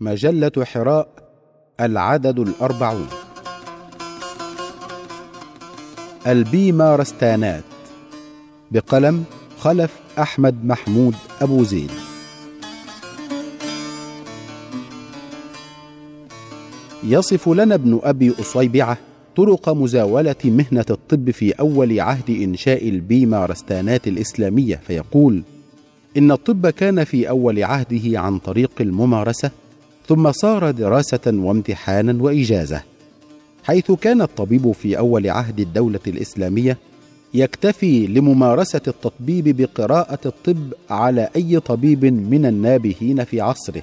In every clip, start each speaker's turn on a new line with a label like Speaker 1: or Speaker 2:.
Speaker 1: مجلة حراء العدد الأربعون. البيمارستانات بقلم خلف أحمد محمود أبو زيد. يصف لنا ابن أبي أصيبعة طرق مزاولة مهنة الطب في أول عهد إنشاء البيمارستانات الإسلامية فيقول: إن الطب كان في أول عهده عن طريق الممارسة ثم صار دراسة وامتحانا وإجازة حيث كان الطبيب في أول عهد الدولة الإسلامية يكتفي لممارسة التطبيب بقراءة الطب على أي طبيب من النابهين في عصره.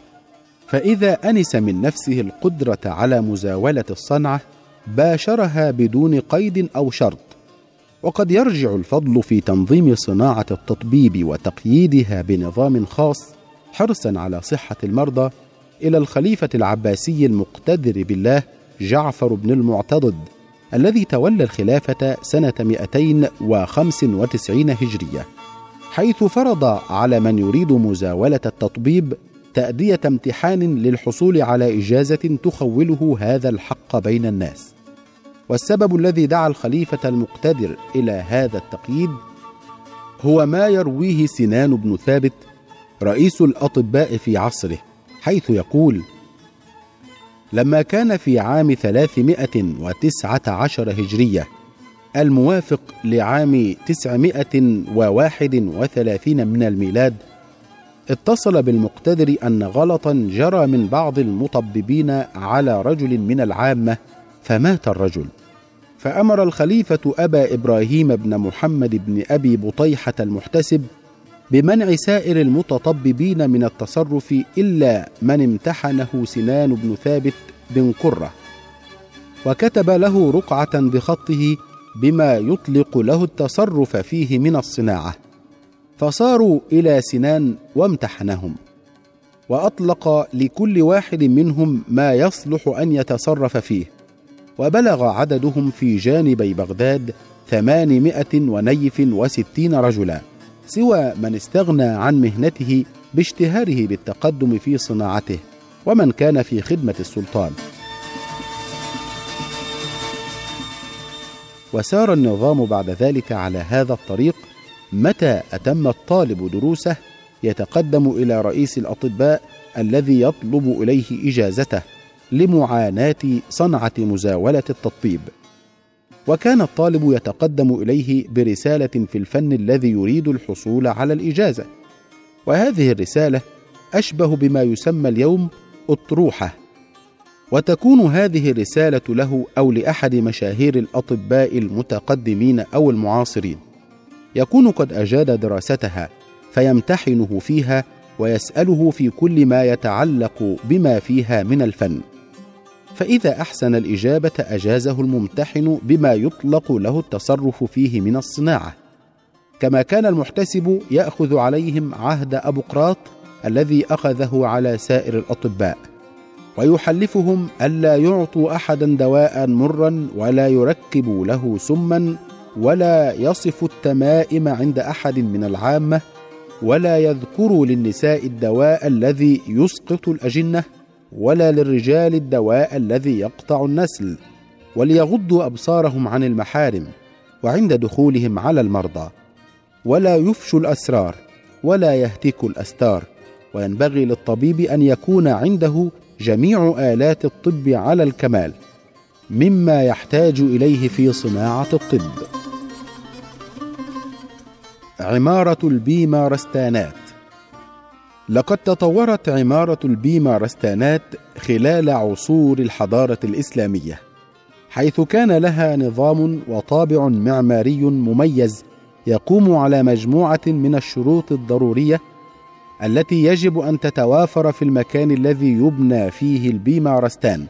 Speaker 1: فإذا أنس من نفسه القدرة على مزاولة الصنعة باشرها بدون قيد أو شرط. وقد يرجع الفضل في تنظيم صناعة التطبيب وتقييدها بنظام خاص حرصا على صحة المرضى إلى الخليفة العباسي المقتدر بالله جعفر بن المعتضد الذي تولى الخلافة سنة 295 هجرية حيث فرض على من يريد مزاولة التطبيب تأدية امتحان للحصول على إجازة تخوله هذا الحق بين الناس. والسبب الذي دعا الخليفة المقتدر إلى هذا التقييد هو ما يرويه سنان بن ثابت رئيس الأطباء في عصره. حيث يقول لما كان في عام 319 هجرية الموافق لعام 931 من الميلاد اتصل بالمقتدر أن غلطا جرى من بعض المطببين على رجل من العامة فمات الرجل. فأمر الخليفة أبا إبراهيم بن محمد بن أبي بطيحة المحتسب بمنع سائر المتطببين من التصرف إلا من امتحنه سنان بن ثابت بن قرة. وكتب له رقعة بخطه بما يطلق له التصرف فيه من الصناعة. فصاروا إلى سنان وامتحنهم. وأطلق لكل واحد منهم ما يصلح أن يتصرف فيه. وبلغ عددهم في جانبي بغداد ثمانمائة ونيف وستين رجلا. سوى من استغنى عن مهنته باشتهاره بالتقدم في صناعته ومن كان في خدمة السلطان. وسار النظام بعد ذلك على هذا الطريق متى أتم الطالب دروسه يتقدم إلى رئيس الأطباء الذي يطلب إليه إجازته لمعاناة صنعة مزاولة التطبيب. وكان الطالب يتقدم إليه برسالة في الفن الذي يريد الحصول على الإجازة. وهذه الرسالة أشبه بما يسمى اليوم أطروحة. وتكون هذه الرسالة له أو لأحد مشاهير الأطباء المتقدمين أو المعاصرين. يكون قد أجاد دراستها فيمتحنه فيها ويسأله في كل ما يتعلق بما فيها من الفن. فإذا أحسن الإجابة أجازه الممتحن بما يطلق له التصرف فيه من الصناعة. كما كان المحتسب يأخذ عليهم عهد أبقراط الذي أخذه على سائر الأطباء. ويحلفهم ألا يعطوا أحدا دواء مرا ولا يركبوا له سما ولا يصف التمائم عند أحد من العامة ولا يذكروا للنساء الدواء الذي يسقط الأجنة ولا للرجال الدواء الذي يقطع النسل وليغضوا أبصارهم عن المحارم وعند دخولهم على المرضى. ولا يفشوا الأسرار ولا يهتكوا الأستار. وينبغي للطبيب أن يكون عنده جميع آلات الطب على الكمال مما يحتاج إليه في صناعة الطب. عمارة البيمارستانات لقد تطورت عمارة البيمارستانات خلال عصور الحضارة الإسلامية، حيث كان لها نظام وطابع معماري مميز يقوم على مجموعة من الشروط الضرورية التي يجب أن تتوافر في المكان الذي يبنى فيه البيمارستان،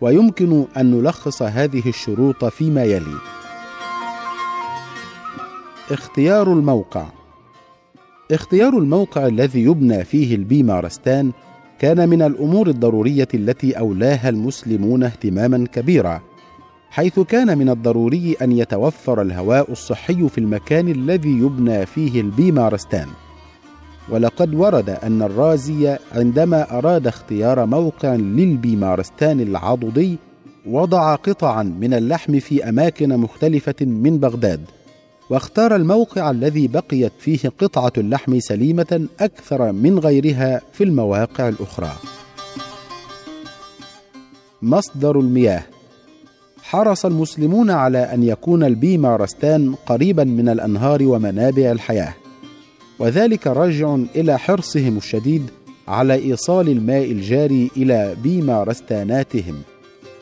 Speaker 1: ويمكن أن نلخص هذه الشروط فيما يلي: اختيار الموقع اختيار الموقع الذي يبنى فيه البيمارستان كان من الأمور الضرورية التي أولاها المسلمون اهتماما كبيرا حيث كان من الضروري أن يتوفر الهواء الصحي في المكان الذي يبنى فيه البيمارستان. ولقد ورد أن الرازي عندما أراد اختيار موقع للبيمارستان العضدي وضع قطعا من اللحم في أماكن مختلفة من بغداد. واختار الموقع الذي بقيت فيه قطعة اللحم سليمة أكثر من غيرها في المواقع الأخرى. مصدر المياه حرص المسلمون على أن يكون البيمارستان قريبا من الأنهار ومنابع الحياة، وذلك راجع إلى حرصهم الشديد على إيصال الماء الجاري إلى بيمارستاناتهم،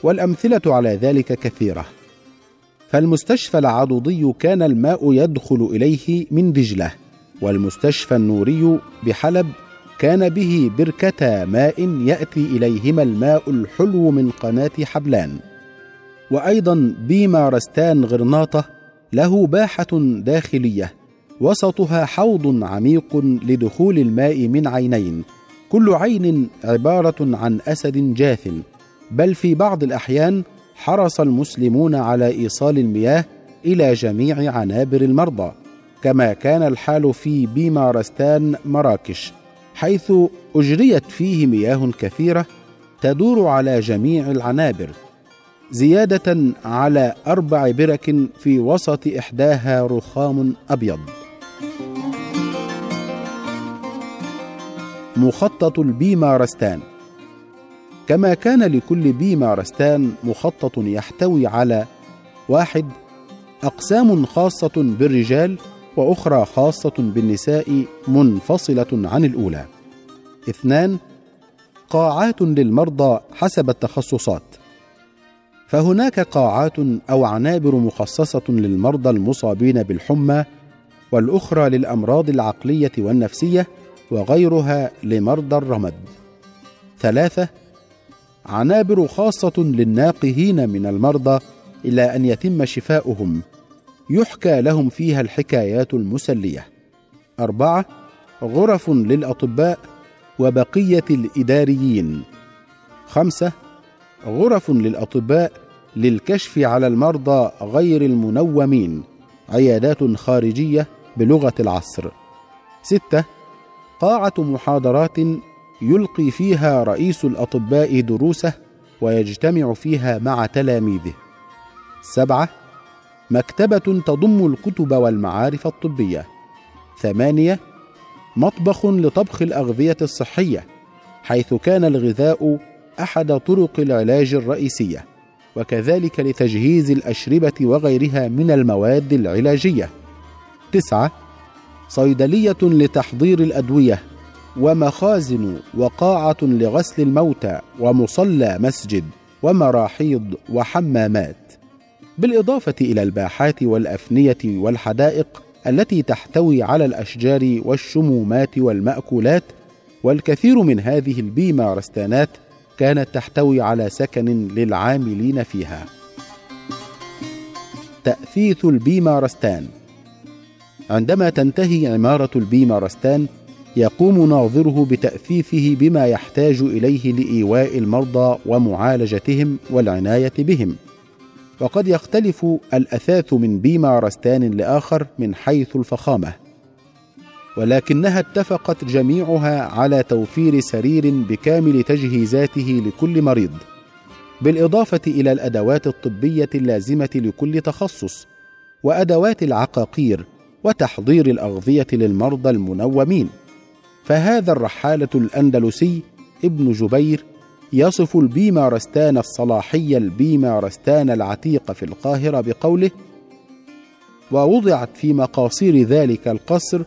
Speaker 1: والأمثلة على ذلك كثيرة. فالمستشفى العضدي كان الماء يدخل إليه من دجله والمستشفى النوري بحلب كان به بركتا ماء يأتي إليهما الماء الحلو من قناة حبلان. وأيضا بيما رستان غرناطة له باحة داخلية وسطها حوض عميق لدخول الماء من عينين كل عين عبارة عن أسد جاث بل في بعض الأحيان حرص المسلمون على إيصال المياه إلى جميع عنابر المرضى كما كان الحال في بيمارستان مراكش حيث أجريت فيه مياه كثيرة تدور على جميع العنابر زيادة على أربع برك في وسط إحداها رخام أبيض. مخطط البيمارستان كما كان لكل بيمارستان مخطط يحتوي على واحد أقسام خاصة بالرجال وأخرى خاصة بالنساء منفصلة عن الأولى. اثنان قاعات للمرضى حسب التخصصات. فهناك قاعات أو عنابر مخصصة للمرضى المصابين بالحمى والأخرى للأمراض العقلية والنفسية وغيرها لمرضى الرمد. ثلاثة عنابر خاصة للناقهين من المرضى إلى أن يتم شفاؤهم يحكى لهم فيها الحكايات المسلية. أربعة غرف للأطباء وبقية الإداريين. خمسة غرف للأطباء للكشف على المرضى غير المنومين عيادات خارجية بلغة العصر. ستة قاعة محاضرات يلقي فيها رئيس الأطباء دروسه ويجتمع فيها مع تلاميذه. سبعة مكتبة تضم الكتب والمعارف الطبية. ثمانية مطبخ لطبخ الأغذية الصحية حيث كان الغذاء أحد طرق العلاج الرئيسية وكذلك لتجهيز الأشربة وغيرها من المواد العلاجية. تسعة صيدلية لتحضير الأدوية. ومخازن وقاعة لغسل الموتى ومصلى مسجد ومراحيض وحمامات. بالإضافة إلى الباحات والأفنية والحدائق التي تحتوي على الأشجار والشمومات والمأكولات والكثير من هذه البيمارستانات كانت تحتوي على سكن للعاملين فيها. تأثيث البيمارستان. عندما تنتهي عمارة البيمارستان يقوم ناظره بتأثيثه بما يحتاج إليه لإيواء المرضى ومعالجتهم والعناية بهم. وقد يختلف الأثاث من بيمارستان لآخر من حيث الفخامة. ولكنها اتفقت جميعها على توفير سرير بكامل تجهيزاته لكل مريض بالإضافة إلى الأدوات الطبية اللازمة لكل تخصص وأدوات العقاقير وتحضير الأغذية للمرضى المنومين. فهذا الرحالة الأندلسي ابن جبير يصف البيمارستان الصلاحي البيمارستان العتيق في القاهرة بقوله: ووضعت في مقاصير ذلك القصر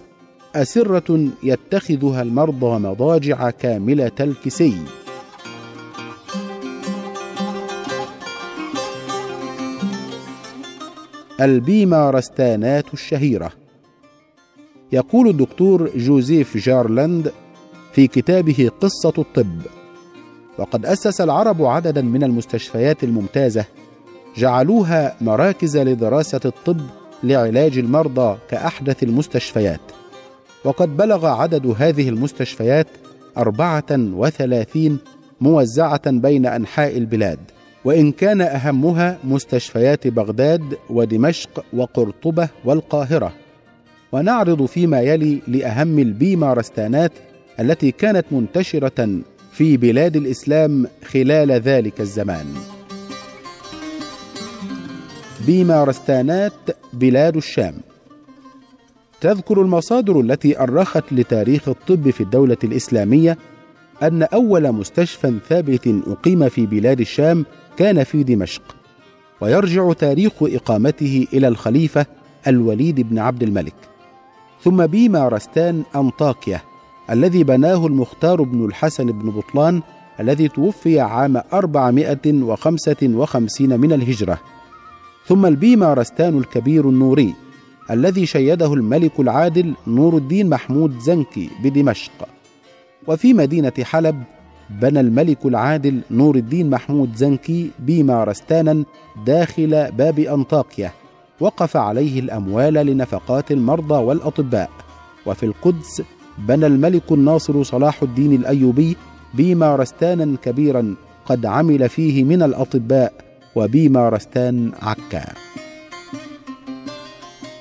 Speaker 1: أسرة يتخذها المرضى مضاجع كاملة الكسي. البيمارستانات الشهيرة يقول الدكتور جوزيف جارلاند في كتابه قصة الطب وقد أسس العرب عددا من المستشفيات الممتازة جعلوها مراكز لدراسة الطب لعلاج المرضى كأحدث المستشفيات وقد بلغ عدد هذه المستشفيات أربعة وثلاثين موزعة بين أنحاء البلاد وإن كان أهمها مستشفيات بغداد ودمشق وقرطبة والقاهرة. ونعرض فيما يلي لأهم البيمارستانات التي كانت منتشرة في بلاد الإسلام خلال ذلك الزمان. بيمارستانات بلاد الشام تذكر المصادر التي أرخت لتاريخ الطب في الدولة الإسلامية أن أول مستشفى ثابت أقيم في بلاد الشام كان في دمشق ويرجع تاريخ إقامته إلى الخليفة الوليد بن عبد الملك ثم بيمارستان أنطاكيا الذي بناه المختار بن الحسن بن بطلان الذي توفي عام 455 من الهجرة. ثم البيمارستان الكبير النوري الذي شيده الملك العادل نور الدين محمود زنكي بدمشق. وفي مدينة حلب بنى الملك العادل نور الدين محمود زنكي بيمارستانا داخل باب أنطاكيا. وقف عليه الأموال لنفقات المرضى والأطباء. وفي القدس بنى الملك الناصر صلاح الدين الأيوبي بيمارستانا كبيرا قد عمل فيه من الأطباء وبيمارستان عكا.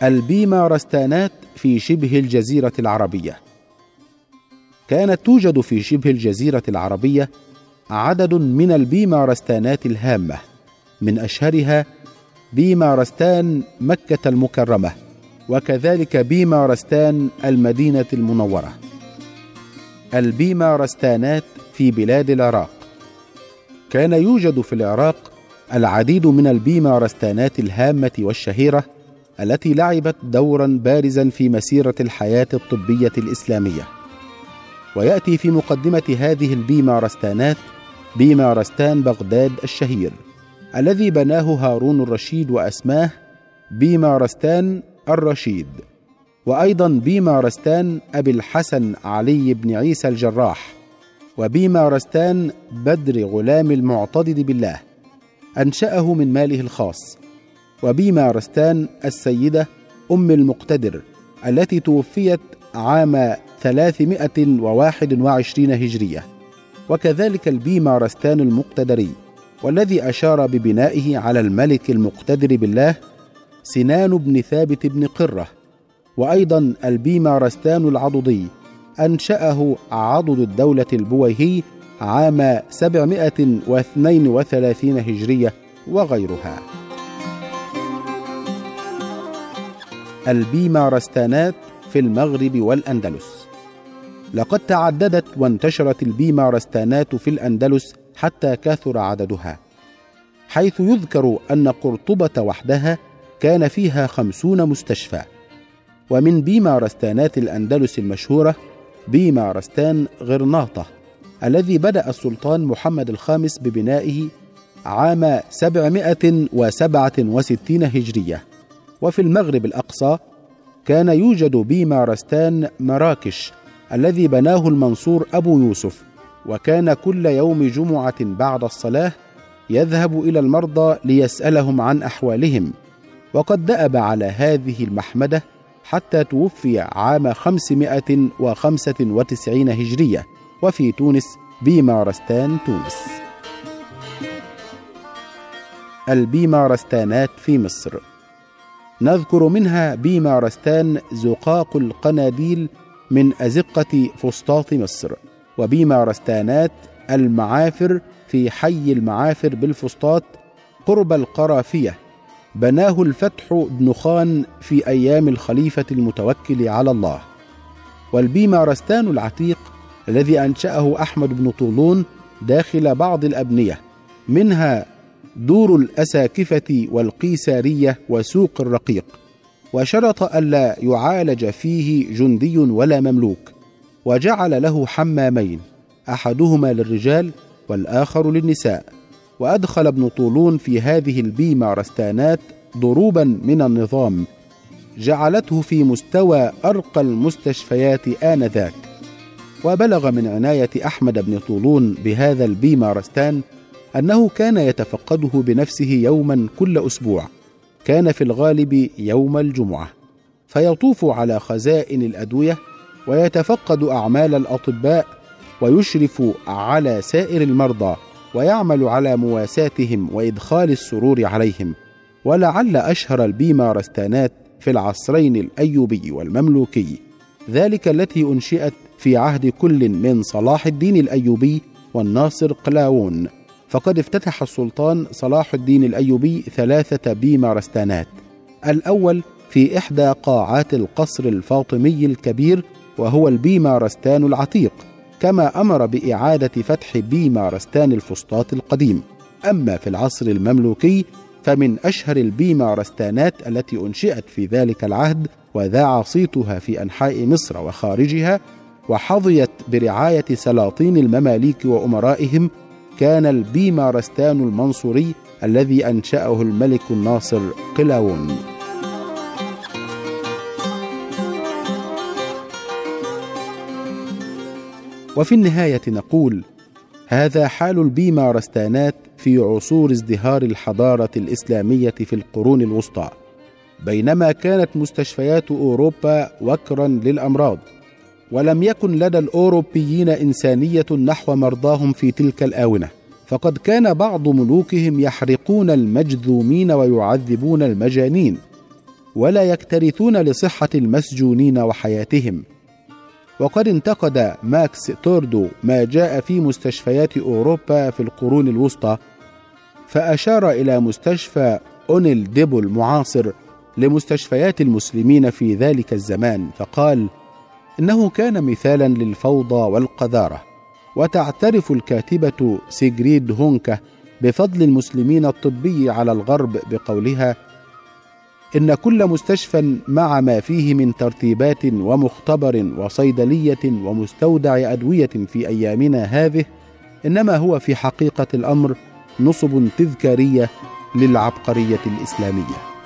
Speaker 1: البيمارستانات في شبه الجزيرة العربية. كانت توجد في شبه الجزيرة العربية عدد من البيمارستانات الهامة من أشهرها بيمارستان مكة المكرمة وكذلك بيمارستان المدينة المنورة. البيمارستانات في بلاد العراق. كان يوجد في العراق العديد من البيمارستانات الهامة والشهيرة التي لعبت دورا بارزا في مسيرة الحياة الطبية الإسلامية. ويأتي في مقدمة هذه البيمارستانات بيمارستان بغداد الشهير. الذي بناه هارون الرشيد وأسماه بيمارستان الرشيد وأيضا بيمارستان أبي الحسن علي بن عيسى الجراح وبيمارستان بدر غلام المعتضد بالله أنشأه من ماله الخاص وبيمارستان السيدة أم المقتدر التي توفيت عام 321 هجرية وكذلك البيمارستان المقتدري. والذي أشار ببنائه على الملك المقتدر بالله سنان بن ثابت بن قرة وأيضا البيمارستان العضدي أنشأه عضد الدولة البويهي عام 732 هجرية وغيرها. البيمارستانات في المغرب والأندلس. لقد تعددت وانتشرت البيمارستانات في الأندلس حتى كثر عددها حيث يذكر أن قرطبة وحدها كان فيها خمسون مستشفى ومن بيمارستانات الأندلس المشهورة بيمارستان غرناطة الذي بدأ السلطان محمد الخامس ببنائه عام 767 هجرية وفي المغرب الأقصى كان يوجد بيمارستان مراكش الذي بناه المنصور أبو يوسف. وكان كل يوم جمعة بعد الصلاة يذهب إلى المرضى ليسألهم عن أحوالهم. وقد دأب على هذه المحمدة حتى توفي عام 595 هجرية وفي تونس بيمارستان تونس. البيمارستانات في مصر. نذكر منها بيمارستان زقاق القناديل من أزقة فسطاط مصر. وبيمارستانات المعافر في حي المعافر بالفسطاط قرب القرافية. بناه الفتح بن خان في أيام الخليفة المتوكل على الله. والبيمارستان العتيق الذي أنشأه أحمد بن طولون داخل بعض الأبنية. منها دور الأساكفة والقيسارية وسوق الرقيق. وشرط ألا يعالج فيه جندي ولا مملوك. وجعل له حمامين أحدهما للرجال والآخر للنساء. وأدخل ابن طولون في هذه البيمارستانات ضروبا من النظام جعلته في مستوى أرقى المستشفيات آنذاك. وبلغ من عناية أحمد بن طولون بهذا البيمارستان أنه كان يتفقده بنفسه يوما كل أسبوع. كان في الغالب يوم الجمعة. فيطوف على خزائن الأدوية ويتفقد أعمال الأطباء ويشرف على سائر المرضى ويعمل على مواساتهم وإدخال السرور عليهم. ولعل أشهر البيمارستانات في العصرين الأيوبي والمملوكي. ذلك التي أنشئت في عهد كل من صلاح الدين الأيوبي والناصر قلاوون فقد افتتح السلطان صلاح الدين الأيوبي ثلاثة بيمارستانات. الأول في إحدى قاعات القصر الفاطمي الكبير وهو البيمارستان العتيق كما أمر بإعادة فتح بيمارستان الفسطاط القديم. أما في العصر المملوكي فمن أشهر البيمارستانات التي أنشئت في ذلك العهد وذاع صيتها في أنحاء مصر وخارجها وحظيت برعاية سلاطين المماليك وأمرائهم كان البيمارستان المنصوري الذي أنشأه الملك الناصر قلاوون وفي النهاية نقول هذا حال البيمارستانات في عصور ازدهار الحضارة الإسلامية في القرون الوسطى بينما كانت مستشفيات أوروبا وكرا للأمراض ولم يكن لدى الأوروبيين إنسانية نحو مرضاهم في تلك الآونة فقد كان بعض ملوكهم يحرقون المجذومين ويعذبون المجانين ولا يكترثون لصحة المسجونين وحياتهم. وقد انتقد ماكس نوردو ما جاء في مستشفيات أوروبا في القرون الوسطى فأشار إلى مستشفى أوتيل ديو المعاصر لمستشفيات المسلمين في ذلك الزمان فقال إنه كان مثالا للفوضى والقذارة وتعترف الكاتبة سيجريد هونكا بفضل المسلمين الطبي على الغرب بقولها إن كل مستشفى مع ما فيه من ترتيبات ومختبر وصيدلية ومستودع أدوية في أيامنا هذه إنما هو في حقيقة الأمر نصب تذكارية للعبقرية الإسلامية.